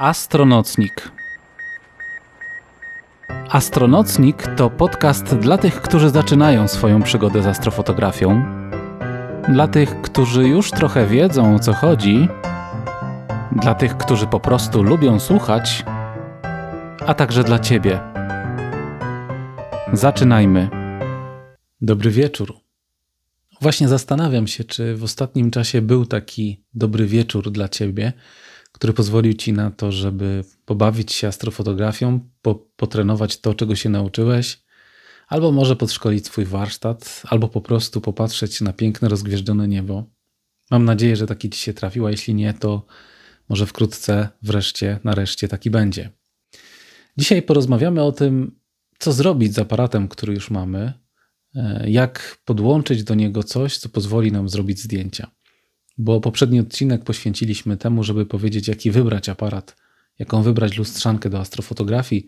Astronocnik. Astronocnik to podcast dla tych, którzy zaczynają swoją przygodę z astrofotografią, dla tych, którzy już trochę wiedzą o co chodzi, dla tych, którzy po prostu lubią słuchać, a także dla Ciebie. Zaczynajmy. Dobry wieczór. Właśnie zastanawiam się, czy w ostatnim czasie był taki dobry wieczór dla Ciebie, który pozwolił Ci na to, żeby pobawić się astrofotografią, po, potrenować to, czego się nauczyłeś, albo może podszkolić swój warsztat, albo po prostu popatrzeć na piękne, rozgwieżdżone niebo. Mam nadzieję, że taki Ci się trafił, a jeśli nie, to może wkrótce, wreszcie, nareszcie taki będzie. Dzisiaj porozmawiamy o tym, co zrobić z aparatem, który już mamy, e, jak podłączyć do niego coś, co pozwoli nam zrobić zdjęcia bo poprzedni odcinek poświęciliśmy temu, żeby powiedzieć, jaki wybrać aparat, jaką wybrać lustrzankę do astrofotografii.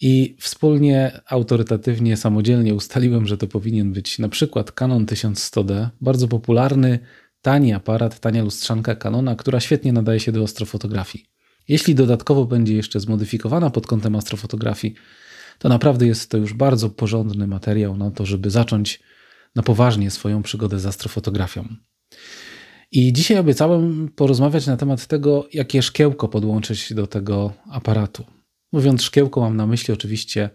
I wspólnie, autorytatywnie, samodzielnie ustaliłem, że to powinien być na przykład Canon 1100D, bardzo popularny, tani aparat, tania lustrzanka Canona, która świetnie nadaje się do astrofotografii. Jeśli dodatkowo będzie jeszcze zmodyfikowana pod kątem astrofotografii, to naprawdę jest to już bardzo porządny materiał na to, żeby zacząć na poważnie swoją przygodę z astrofotografią. I dzisiaj obiecałem porozmawiać na temat tego, jakie szkiełko podłączyć do tego aparatu. Mówiąc szkiełko, mam na myśli oczywiście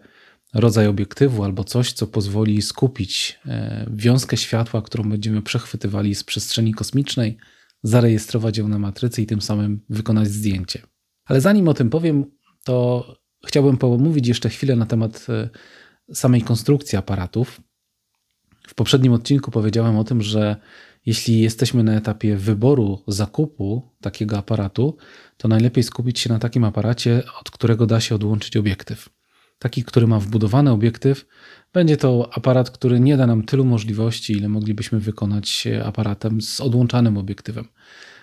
rodzaj obiektywu albo coś, co pozwoli skupić e, wiązkę światła, którą będziemy przechwytywali z przestrzeni kosmicznej, zarejestrować ją na matrycy i tym samym wykonać zdjęcie. Ale zanim o tym powiem, to chciałbym pomówić jeszcze chwilę na temat e, samej konstrukcji aparatów. W poprzednim odcinku powiedziałem o tym, że jeśli jesteśmy na etapie wyboru zakupu takiego aparatu, to najlepiej skupić się na takim aparacie, od którego da się odłączyć obiektyw. Taki, który ma wbudowany obiektyw, będzie to aparat, który nie da nam tylu możliwości, ile moglibyśmy wykonać aparatem z odłączanym obiektywem.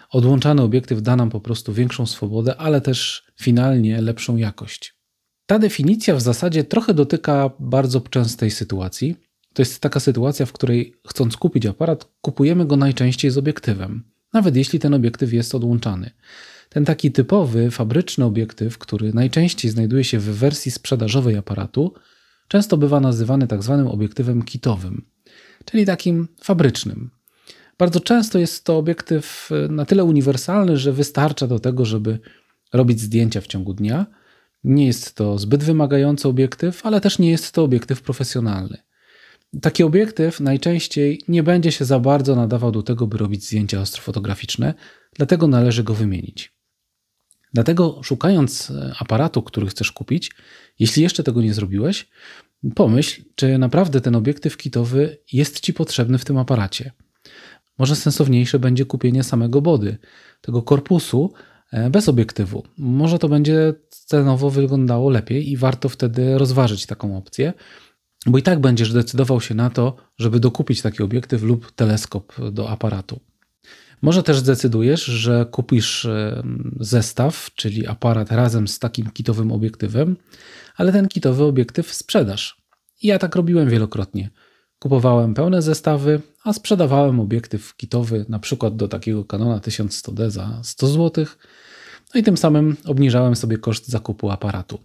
Odłączany obiektyw da nam po prostu większą swobodę, ale też finalnie lepszą jakość. Ta definicja w zasadzie trochę dotyka bardzo częstej sytuacji, to jest taka sytuacja, w której chcąc kupić aparat, kupujemy go najczęściej z obiektywem, nawet jeśli ten obiektyw jest odłączany. Ten taki typowy, fabryczny obiektyw, który najczęściej znajduje się w wersji sprzedażowej aparatu, często bywa nazywany tak zwanym obiektywem kitowym, czyli takim fabrycznym. Bardzo często jest to obiektyw e, na tyle uniwersalny, że wystarcza do tego, żeby robić zdjęcia w ciągu dnia. Nie jest to zbyt wymagający obiektyw, ale też nie jest to obiektyw profesjonalny. Taki obiektyw najczęściej nie będzie się za bardzo nadawał do tego, by robić zdjęcia astrofotograficzne, dlatego należy go wymienić. Dlatego, szukając e, aparatu, który chcesz kupić, jeśli jeszcze tego nie zrobiłeś, pomyśl, czy naprawdę ten obiektyw kitowy jest Ci potrzebny w tym aparacie. Może sensowniejsze będzie kupienie samego body, tego korpusu e, bez obiektywu. Może to będzie cenowo wyglądało lepiej i warto wtedy rozważyć taką opcję bo i tak będziesz decydował się na to, żeby dokupić taki obiektyw lub teleskop do aparatu. Może też zdecydujesz, że kupisz zestaw, czyli aparat razem z takim kitowym obiektywem, ale ten kitowy obiektyw sprzedasz. Ja tak robiłem wielokrotnie. Kupowałem pełne zestawy, a sprzedawałem obiektyw kitowy, na przykład do takiego Canona 1100D za 100 zł, no i tym samym obniżałem sobie koszt zakupu aparatu.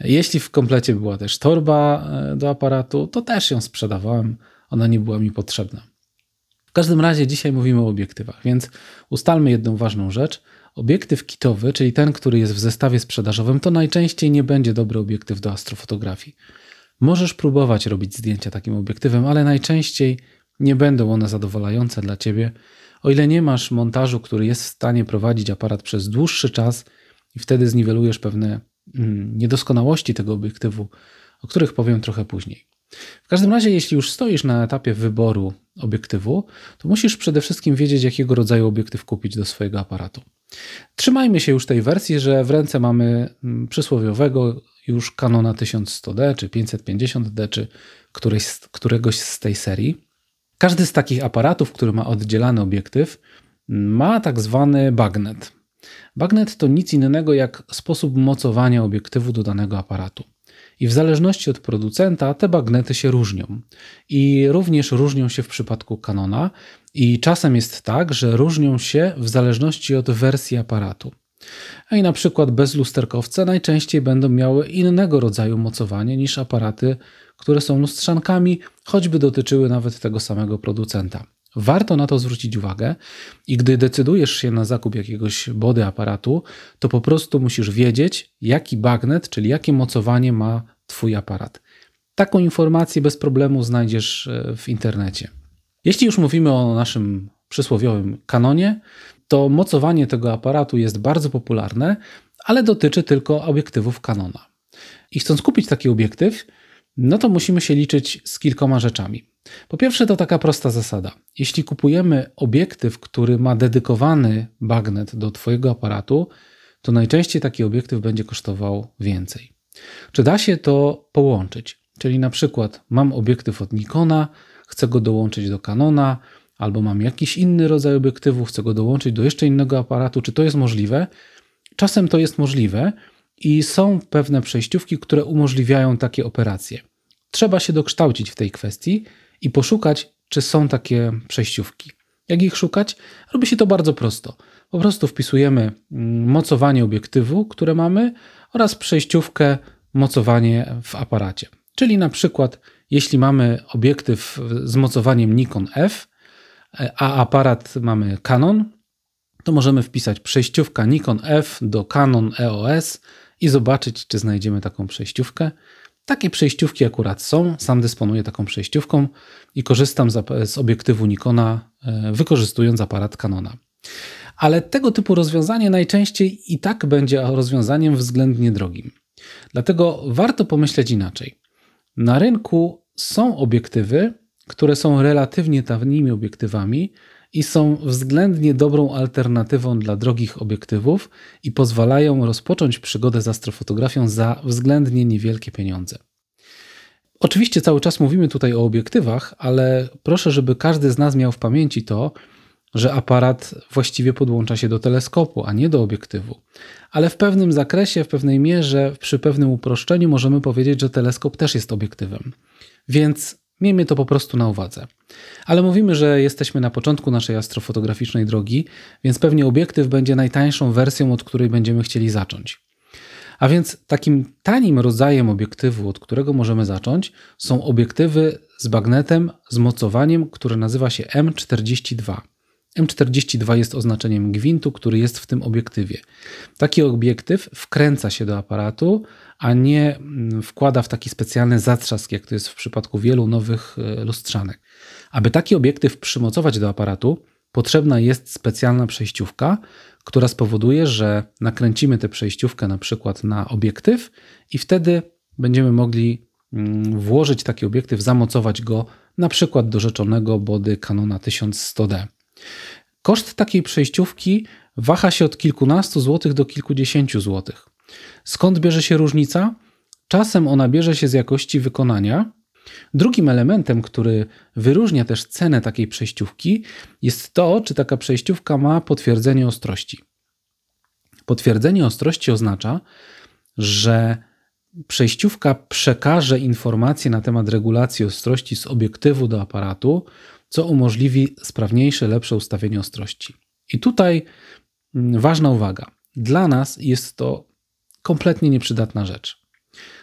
Jeśli w komplecie była też torba e, do aparatu, to też ją sprzedawałem. Ona nie była mi potrzebna. W każdym razie dzisiaj mówimy o obiektywach, więc ustalmy jedną ważną rzecz. Obiektyw kitowy, czyli ten, który jest w zestawie sprzedażowym, to najczęściej nie będzie dobry obiektyw do astrofotografii. Możesz próbować robić zdjęcia takim obiektywem, ale najczęściej nie będą one zadowalające dla ciebie, o ile nie masz montażu, który jest w stanie prowadzić aparat przez dłuższy czas i wtedy zniwelujesz pewne niedoskonałości tego obiektywu, o których powiem trochę później. W każdym razie, jeśli już stoisz na etapie wyboru obiektywu, to musisz przede wszystkim wiedzieć, jakiego rodzaju obiektyw kupić do swojego aparatu. Trzymajmy się już tej wersji, że w ręce mamy mm, przysłowiowego już Canona 1100D, czy 550D, czy któregoś z tej serii. Każdy z takich aparatów, który ma oddzielany obiektyw, ma tak zwany bagnet. Bagnet to nic innego jak sposób mocowania obiektywu do danego aparatu. I w zależności od producenta te bagnety się różnią. I również różnią się w przypadku Canona. I czasem jest tak, że różnią się w zależności od wersji aparatu. a i na przykład bezlusterkowce najczęściej będą miały innego rodzaju mocowanie niż aparaty, które są lustrzankami, choćby dotyczyły nawet tego samego producenta. Warto na to zwrócić uwagę i gdy decydujesz się na zakup jakiegoś body aparatu, to po prostu musisz wiedzieć, jaki bagnet, czyli jakie mocowanie ma Twój aparat. Taką informację bez problemu znajdziesz e, w internecie. Jeśli już mówimy o naszym przysłowiowym kanonie, to mocowanie tego aparatu jest bardzo popularne, ale dotyczy tylko obiektywów Canona. I chcąc kupić taki obiektyw, no to musimy się liczyć z kilkoma rzeczami. Po pierwsze, to taka prosta zasada. Jeśli kupujemy obiektyw, który ma dedykowany bagnet do Twojego aparatu, to najczęściej taki obiektyw będzie kosztował więcej. Czy da się to połączyć? Czyli na przykład mam obiektyw od Nikona, chcę go dołączyć do Canona, albo mam jakiś inny rodzaj obiektywu, chcę go dołączyć do jeszcze innego aparatu. Czy to jest możliwe? Czasem to jest możliwe i są pewne przejściówki, które umożliwiają takie operacje. Trzeba się dokształcić w tej kwestii i poszukać, czy są takie przejściówki. Jak ich szukać? Robi się to bardzo prosto. Po prostu wpisujemy mm, mocowanie obiektywu, które mamy, oraz przejściówkę mocowanie w aparacie. Czyli na przykład, jeśli mamy obiektyw z mocowaniem Nikon F, a aparat mamy Canon, to możemy wpisać przejściówka Nikon F do Canon EOS i zobaczyć, czy znajdziemy taką przejściówkę. Takie przejściówki akurat są. Sam dysponuję taką przejściówką i korzystam z obiektywu Nikona, e, wykorzystując aparat Canona. Ale tego typu rozwiązanie najczęściej i tak będzie rozwiązaniem względnie drogim. Dlatego warto pomyśleć inaczej. Na rynku są obiektywy, które są relatywnie tanimi obiektywami i są względnie dobrą alternatywą dla drogich obiektywów i pozwalają rozpocząć przygodę z astrofotografią za względnie niewielkie pieniądze. Oczywiście cały czas mówimy tutaj o obiektywach, ale proszę, żeby każdy z nas miał w pamięci to, że aparat właściwie podłącza się do teleskopu, a nie do obiektywu. Ale w pewnym zakresie, w pewnej mierze, przy pewnym uproszczeniu możemy powiedzieć, że teleskop też jest obiektywem. Więc miejmy to po prostu na uwadze. Ale mówimy, że jesteśmy na początku naszej astrofotograficznej drogi, więc pewnie obiektyw będzie najtańszą wersją, od której będziemy chcieli zacząć. A więc takim tanim rodzajem obiektywu, od którego możemy zacząć, są obiektywy z bagnetem z mocowaniem, które nazywa się M42. M42 jest oznaczeniem gwintu, który jest w tym obiektywie. Taki obiektyw wkręca się do aparatu, a nie mm, wkłada w taki specjalny zatrzask, jak to jest w przypadku wielu nowych e, lustrzanek. Aby taki obiektyw przymocować do aparatu, potrzebna jest specjalna przejściówka, która spowoduje, że nakręcimy tę przejściówkę na przykład na obiektyw i wtedy będziemy mogli mm, włożyć taki obiektyw, zamocować go na przykład do rzeczonego body Canona 1100D. Koszt takiej przejściówki waha się od kilkunastu złotych do kilkudziesięciu złotych. Skąd bierze się różnica? Czasem ona bierze się z jakości wykonania. Drugim elementem, który wyróżnia też cenę takiej przejściówki, jest to, czy taka przejściówka ma potwierdzenie ostrości. Potwierdzenie ostrości oznacza, że przejściówka przekaże informacje na temat regulacji ostrości z obiektywu do aparatu, co umożliwi sprawniejsze, lepsze ustawienie ostrości. I tutaj mm, ważna uwaga. Dla nas jest to kompletnie nieprzydatna rzecz.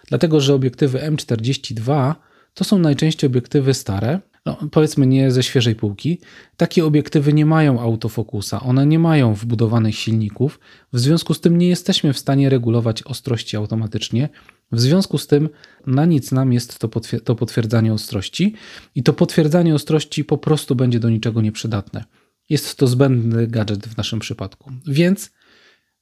Dlatego, że obiektywy M42 to są najczęściej obiektywy stare, no, powiedzmy nie ze świeżej półki. Takie obiektywy nie mają autofokusa, one nie mają wbudowanych silników, w związku z tym nie jesteśmy w stanie regulować ostrości automatycznie. W związku z tym na nic nam jest to, to potwierdzanie ostrości i to potwierdzanie ostrości po prostu będzie do niczego nieprzydatne. Jest to zbędny gadżet w naszym przypadku. Więc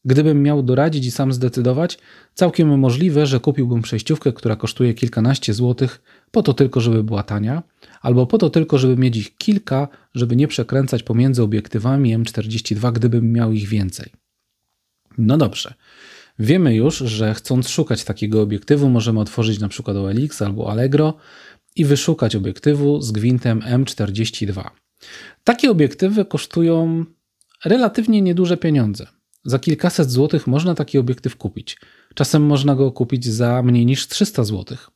Gdybym miał doradzić i sam zdecydować, całkiem możliwe, że kupiłbym przejściówkę, która kosztuje kilkanaście złotych, po to tylko, żeby była tania, albo po to tylko, żeby mieć ich kilka, żeby nie przekręcać pomiędzy obiektywami M42, gdybym miał ich więcej. No dobrze. Wiemy już, że chcąc szukać takiego obiektywu, możemy otworzyć na przykład OLX albo Allegro i wyszukać obiektywu z gwintem M42. Takie obiektywy kosztują relatywnie nieduże pieniądze. Za kilkaset złotych można taki obiektyw kupić. Czasem można go kupić za mniej niż 300 złotych.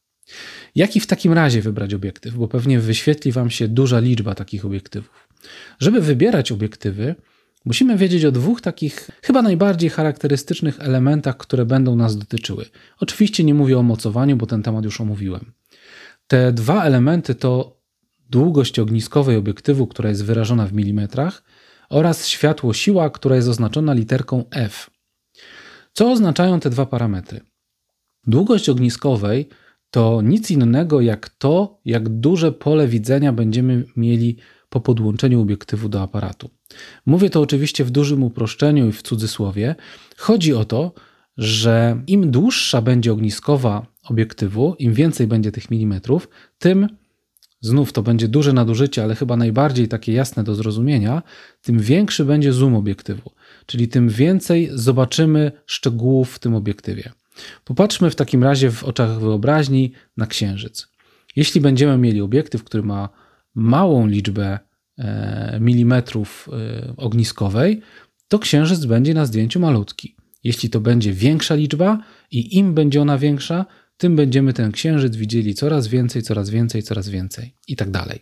Jaki w takim razie wybrać obiektyw? Bo pewnie wyświetli Wam się duża liczba takich obiektywów. Żeby wybierać obiektywy, Musimy wiedzieć o dwóch takich chyba najbardziej charakterystycznych elementach, które będą nas dotyczyły. Oczywiście nie mówię o mocowaniu, bo ten temat już omówiłem. Te dwa elementy to długość ogniskowej obiektywu, która jest wyrażona w milimetrach, oraz światło siła, która jest oznaczona literką F. Co oznaczają te dwa parametry? Długość ogniskowej to nic innego jak to, jak duże pole widzenia będziemy mieli po podłączeniu obiektywu do aparatu. Mówię to oczywiście w dużym uproszczeniu i w cudzysłowie. Chodzi o to, że im dłuższa będzie ogniskowa obiektywu, im więcej będzie tych milimetrów, tym znów to będzie duże nadużycie, ale chyba najbardziej takie jasne do zrozumienia, tym większy będzie zoom obiektywu, czyli tym więcej zobaczymy szczegółów w tym obiektywie. Popatrzmy w takim razie w oczach wyobraźni na księżyc. Jeśli będziemy mieli obiektyw, który ma małą liczbę e, milimetrów e, ogniskowej, to księżyc będzie na zdjęciu malutki. Jeśli to będzie większa liczba i im będzie ona większa, tym będziemy ten księżyc widzieli coraz więcej, coraz więcej, coraz więcej i tak dalej.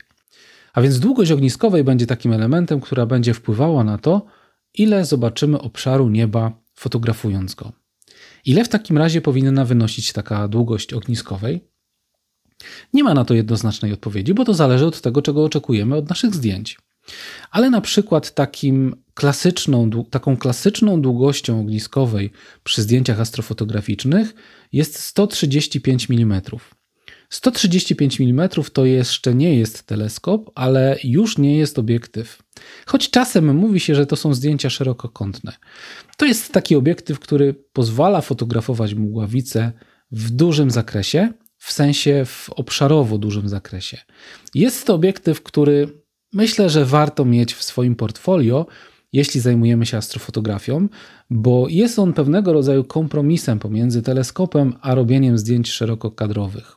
A więc długość ogniskowej będzie takim elementem, która będzie wpływała na to, ile zobaczymy obszaru nieba fotografując go. Ile w takim razie powinna wynosić taka długość ogniskowej? Nie ma na to jednoznacznej odpowiedzi, bo to zależy od tego, czego oczekujemy od naszych zdjęć. Ale na przykład takim klasyczną, taką klasyczną długością ogniskowej przy zdjęciach astrofotograficznych jest 135 mm. 135 mm to jeszcze nie jest teleskop, ale już nie jest obiektyw. Choć czasem mówi się, że to są zdjęcia szerokokątne. To jest taki obiektyw, który pozwala fotografować mgławice w dużym zakresie, w sensie w obszarowo dużym zakresie. Jest to obiektyw, który myślę, że warto mieć w swoim portfolio, jeśli zajmujemy się astrofotografią, bo jest on pewnego rodzaju kompromisem pomiędzy teleskopem a robieniem zdjęć szerokokadrowych.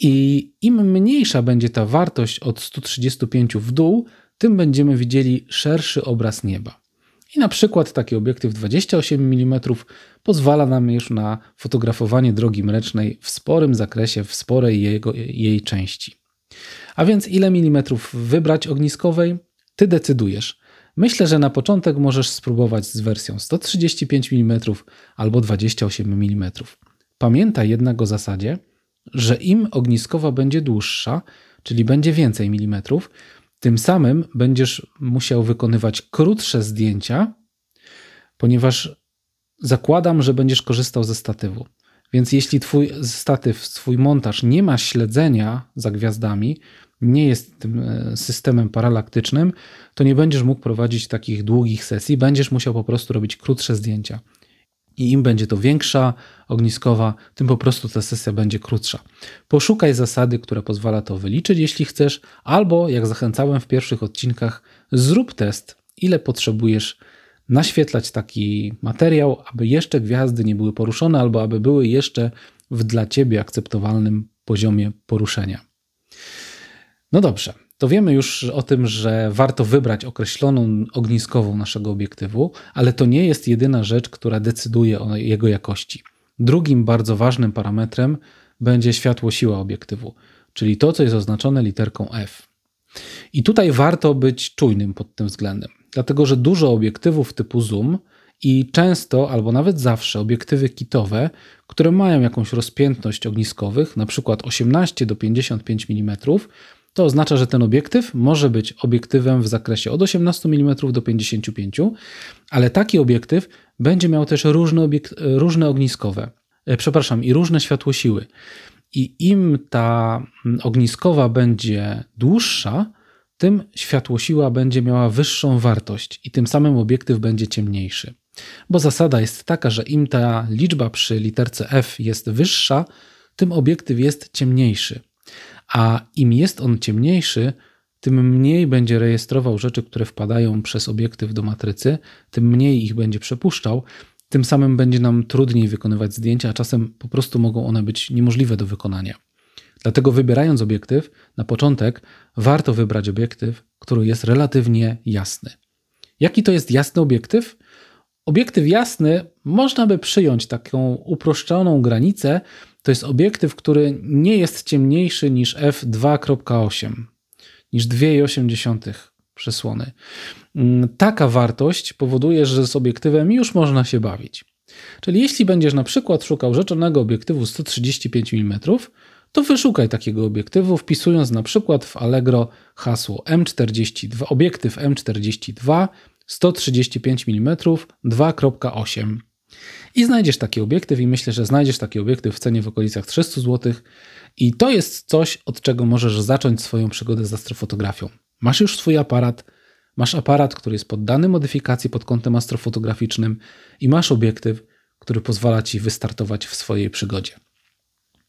I im mniejsza będzie ta wartość od 135 w dół, tym będziemy widzieli szerszy obraz nieba. I na przykład taki obiektyw 28 mm pozwala nam już na fotografowanie drogi mlecznej w sporym zakresie, w sporej jego, jej części. A więc ile milimetrów wybrać ogniskowej? Ty decydujesz. Myślę, że na początek możesz spróbować z wersją 135 mm albo 28 mm. Pamiętaj jednak o zasadzie, że im ogniskowa będzie dłuższa, czyli będzie więcej milimetrów, tym samym będziesz musiał wykonywać krótsze zdjęcia, ponieważ zakładam, że będziesz korzystał ze statywu. Więc jeśli twój statyw, twój montaż nie ma śledzenia za gwiazdami, nie jest tym e, systemem paralaktycznym, to nie będziesz mógł prowadzić takich długich sesji, będziesz musiał po prostu robić krótsze zdjęcia. I im będzie to większa, ogniskowa, tym po prostu ta sesja będzie krótsza. Poszukaj zasady, która pozwala to wyliczyć, jeśli chcesz, albo jak zachęcałem w pierwszych odcinkach, zrób test, ile potrzebujesz naświetlać taki materiał, aby jeszcze gwiazdy nie były poruszone, albo aby były jeszcze w dla ciebie akceptowalnym poziomie poruszenia. No dobrze, to wiemy już o tym, że warto wybrać określoną ogniskową naszego obiektywu, ale to nie jest jedyna rzecz, która decyduje o jego jakości. Drugim bardzo ważnym parametrem będzie światło siła obiektywu, czyli to, co jest oznaczone literką F. I tutaj warto być czujnym pod tym względem, dlatego że dużo obiektywów typu zoom i często albo nawet zawsze obiektywy kitowe, które mają jakąś rozpiętność ogniskowych, na przykład 18 do 55 mm, to oznacza, że ten obiektyw może być obiektywem w zakresie od 18 mm do 55, ale taki obiektyw będzie miał też różne, obiekt, różne ogniskowe, e, przepraszam, i różne światłosiły. I im ta ogniskowa będzie dłuższa, tym światłosiła będzie miała wyższą wartość i tym samym obiektyw będzie ciemniejszy. Bo zasada jest taka, że im ta liczba przy literce F jest wyższa, tym obiektyw jest ciemniejszy a im jest on ciemniejszy, tym mniej będzie rejestrował rzeczy, które wpadają przez obiektyw do matrycy, tym mniej ich będzie przepuszczał, tym samym będzie nam trudniej wykonywać zdjęcia, a czasem po prostu mogą one być niemożliwe do wykonania. Dlatego wybierając obiektyw, na początek warto wybrać obiektyw, który jest relatywnie jasny. Jaki to jest jasny obiektyw? Obiektyw jasny można by przyjąć taką uproszczoną granicę, to jest obiektyw, który nie jest ciemniejszy niż f2.8, niż 2,8 przysłony. Mm, taka wartość powoduje, że z obiektywem już można się bawić. Czyli jeśli będziesz na przykład szukał rzeczonego obiektywu 135 mm, to wyszukaj takiego obiektywu, wpisując na przykład w Allegro hasło M42, obiektyw M42 135 mm 2.8 i znajdziesz taki obiektyw i myślę, że znajdziesz taki obiektyw w cenie w okolicach 300 zł i to jest coś, od czego możesz zacząć swoją przygodę z astrofotografią. Masz już swój aparat, masz aparat, który jest poddany modyfikacji pod kątem astrofotograficznym i masz obiektyw, który pozwala ci wystartować w swojej przygodzie.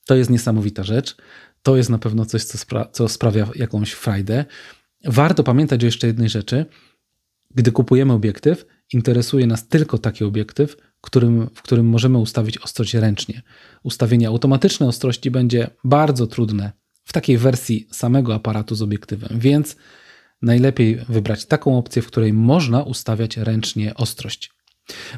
To jest niesamowita rzecz. To jest na pewno coś, co, spra co sprawia jakąś frajdę. Warto pamiętać o jeszcze jednej rzeczy. Gdy kupujemy obiektyw, interesuje nas tylko taki obiektyw, którym, w którym możemy ustawić ostrość ręcznie. Ustawienie automatyczne ostrości będzie bardzo trudne w takiej wersji samego aparatu z obiektywem, więc najlepiej wybrać taką opcję, w której można ustawiać ręcznie ostrość.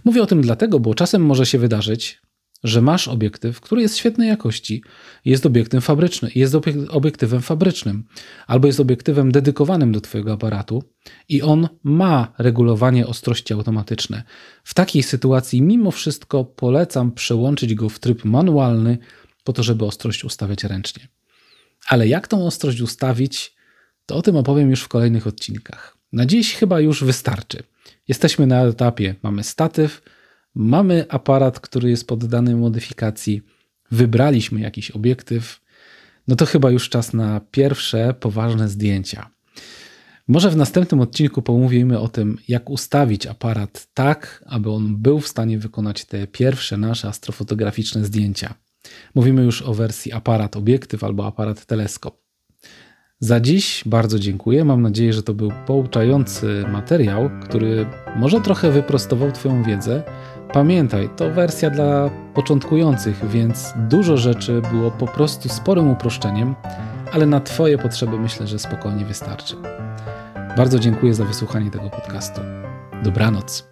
Mówię o tym dlatego, bo czasem może się wydarzyć, że masz obiektyw, który jest świetnej jakości, jest obiektem fabryczny, jest obiektywem fabrycznym, albo jest obiektywem dedykowanym do Twojego aparatu i on ma regulowanie ostrości automatyczne. W takiej sytuacji, mimo wszystko, polecam przełączyć go w tryb manualny, po to, żeby ostrość ustawiać ręcznie. Ale jak tą ostrość ustawić, to o tym opowiem już w kolejnych odcinkach. Na dziś chyba już wystarczy. Jesteśmy na etapie, mamy statyw, mamy aparat, który jest poddany modyfikacji, wybraliśmy jakiś obiektyw, no to chyba już czas na pierwsze poważne zdjęcia. Może w następnym odcinku pomówimy o tym, jak ustawić aparat tak, aby on był w stanie wykonać te pierwsze nasze astrofotograficzne zdjęcia. Mówimy już o wersji aparat obiektyw albo aparat teleskop. Za dziś bardzo dziękuję. Mam nadzieję, że to był pouczający materiał, który może trochę wyprostował Twoją wiedzę. Pamiętaj, to wersja dla początkujących, więc dużo rzeczy było po prostu sporym uproszczeniem, ale na Twoje potrzeby myślę, że spokojnie wystarczy. Bardzo dziękuję za wysłuchanie tego podcastu. Dobranoc.